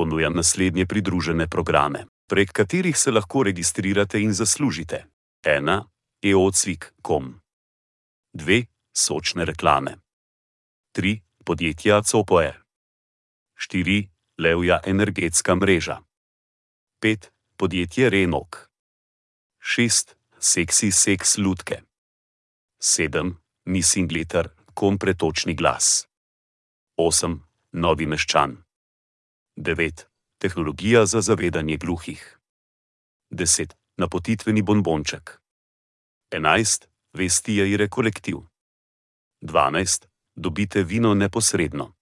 ponuja naslednje pridružene programe, prek katerih se lahko registrirate in zaslužite. 1. eocvik.com 2. Sočne reklame 3. Podjetja Copoe 4. Levja energetska mreža 5. Podjetje Renok 6. Seksi seks lutke 7. Missing letter, kom pretočni glas 8. Novi meščan 9. Tehnologija za zavedanje gluhih 10. Napotitveni bonbonček 11. Vestija ire kolektiv 12. Dobite vino neposredno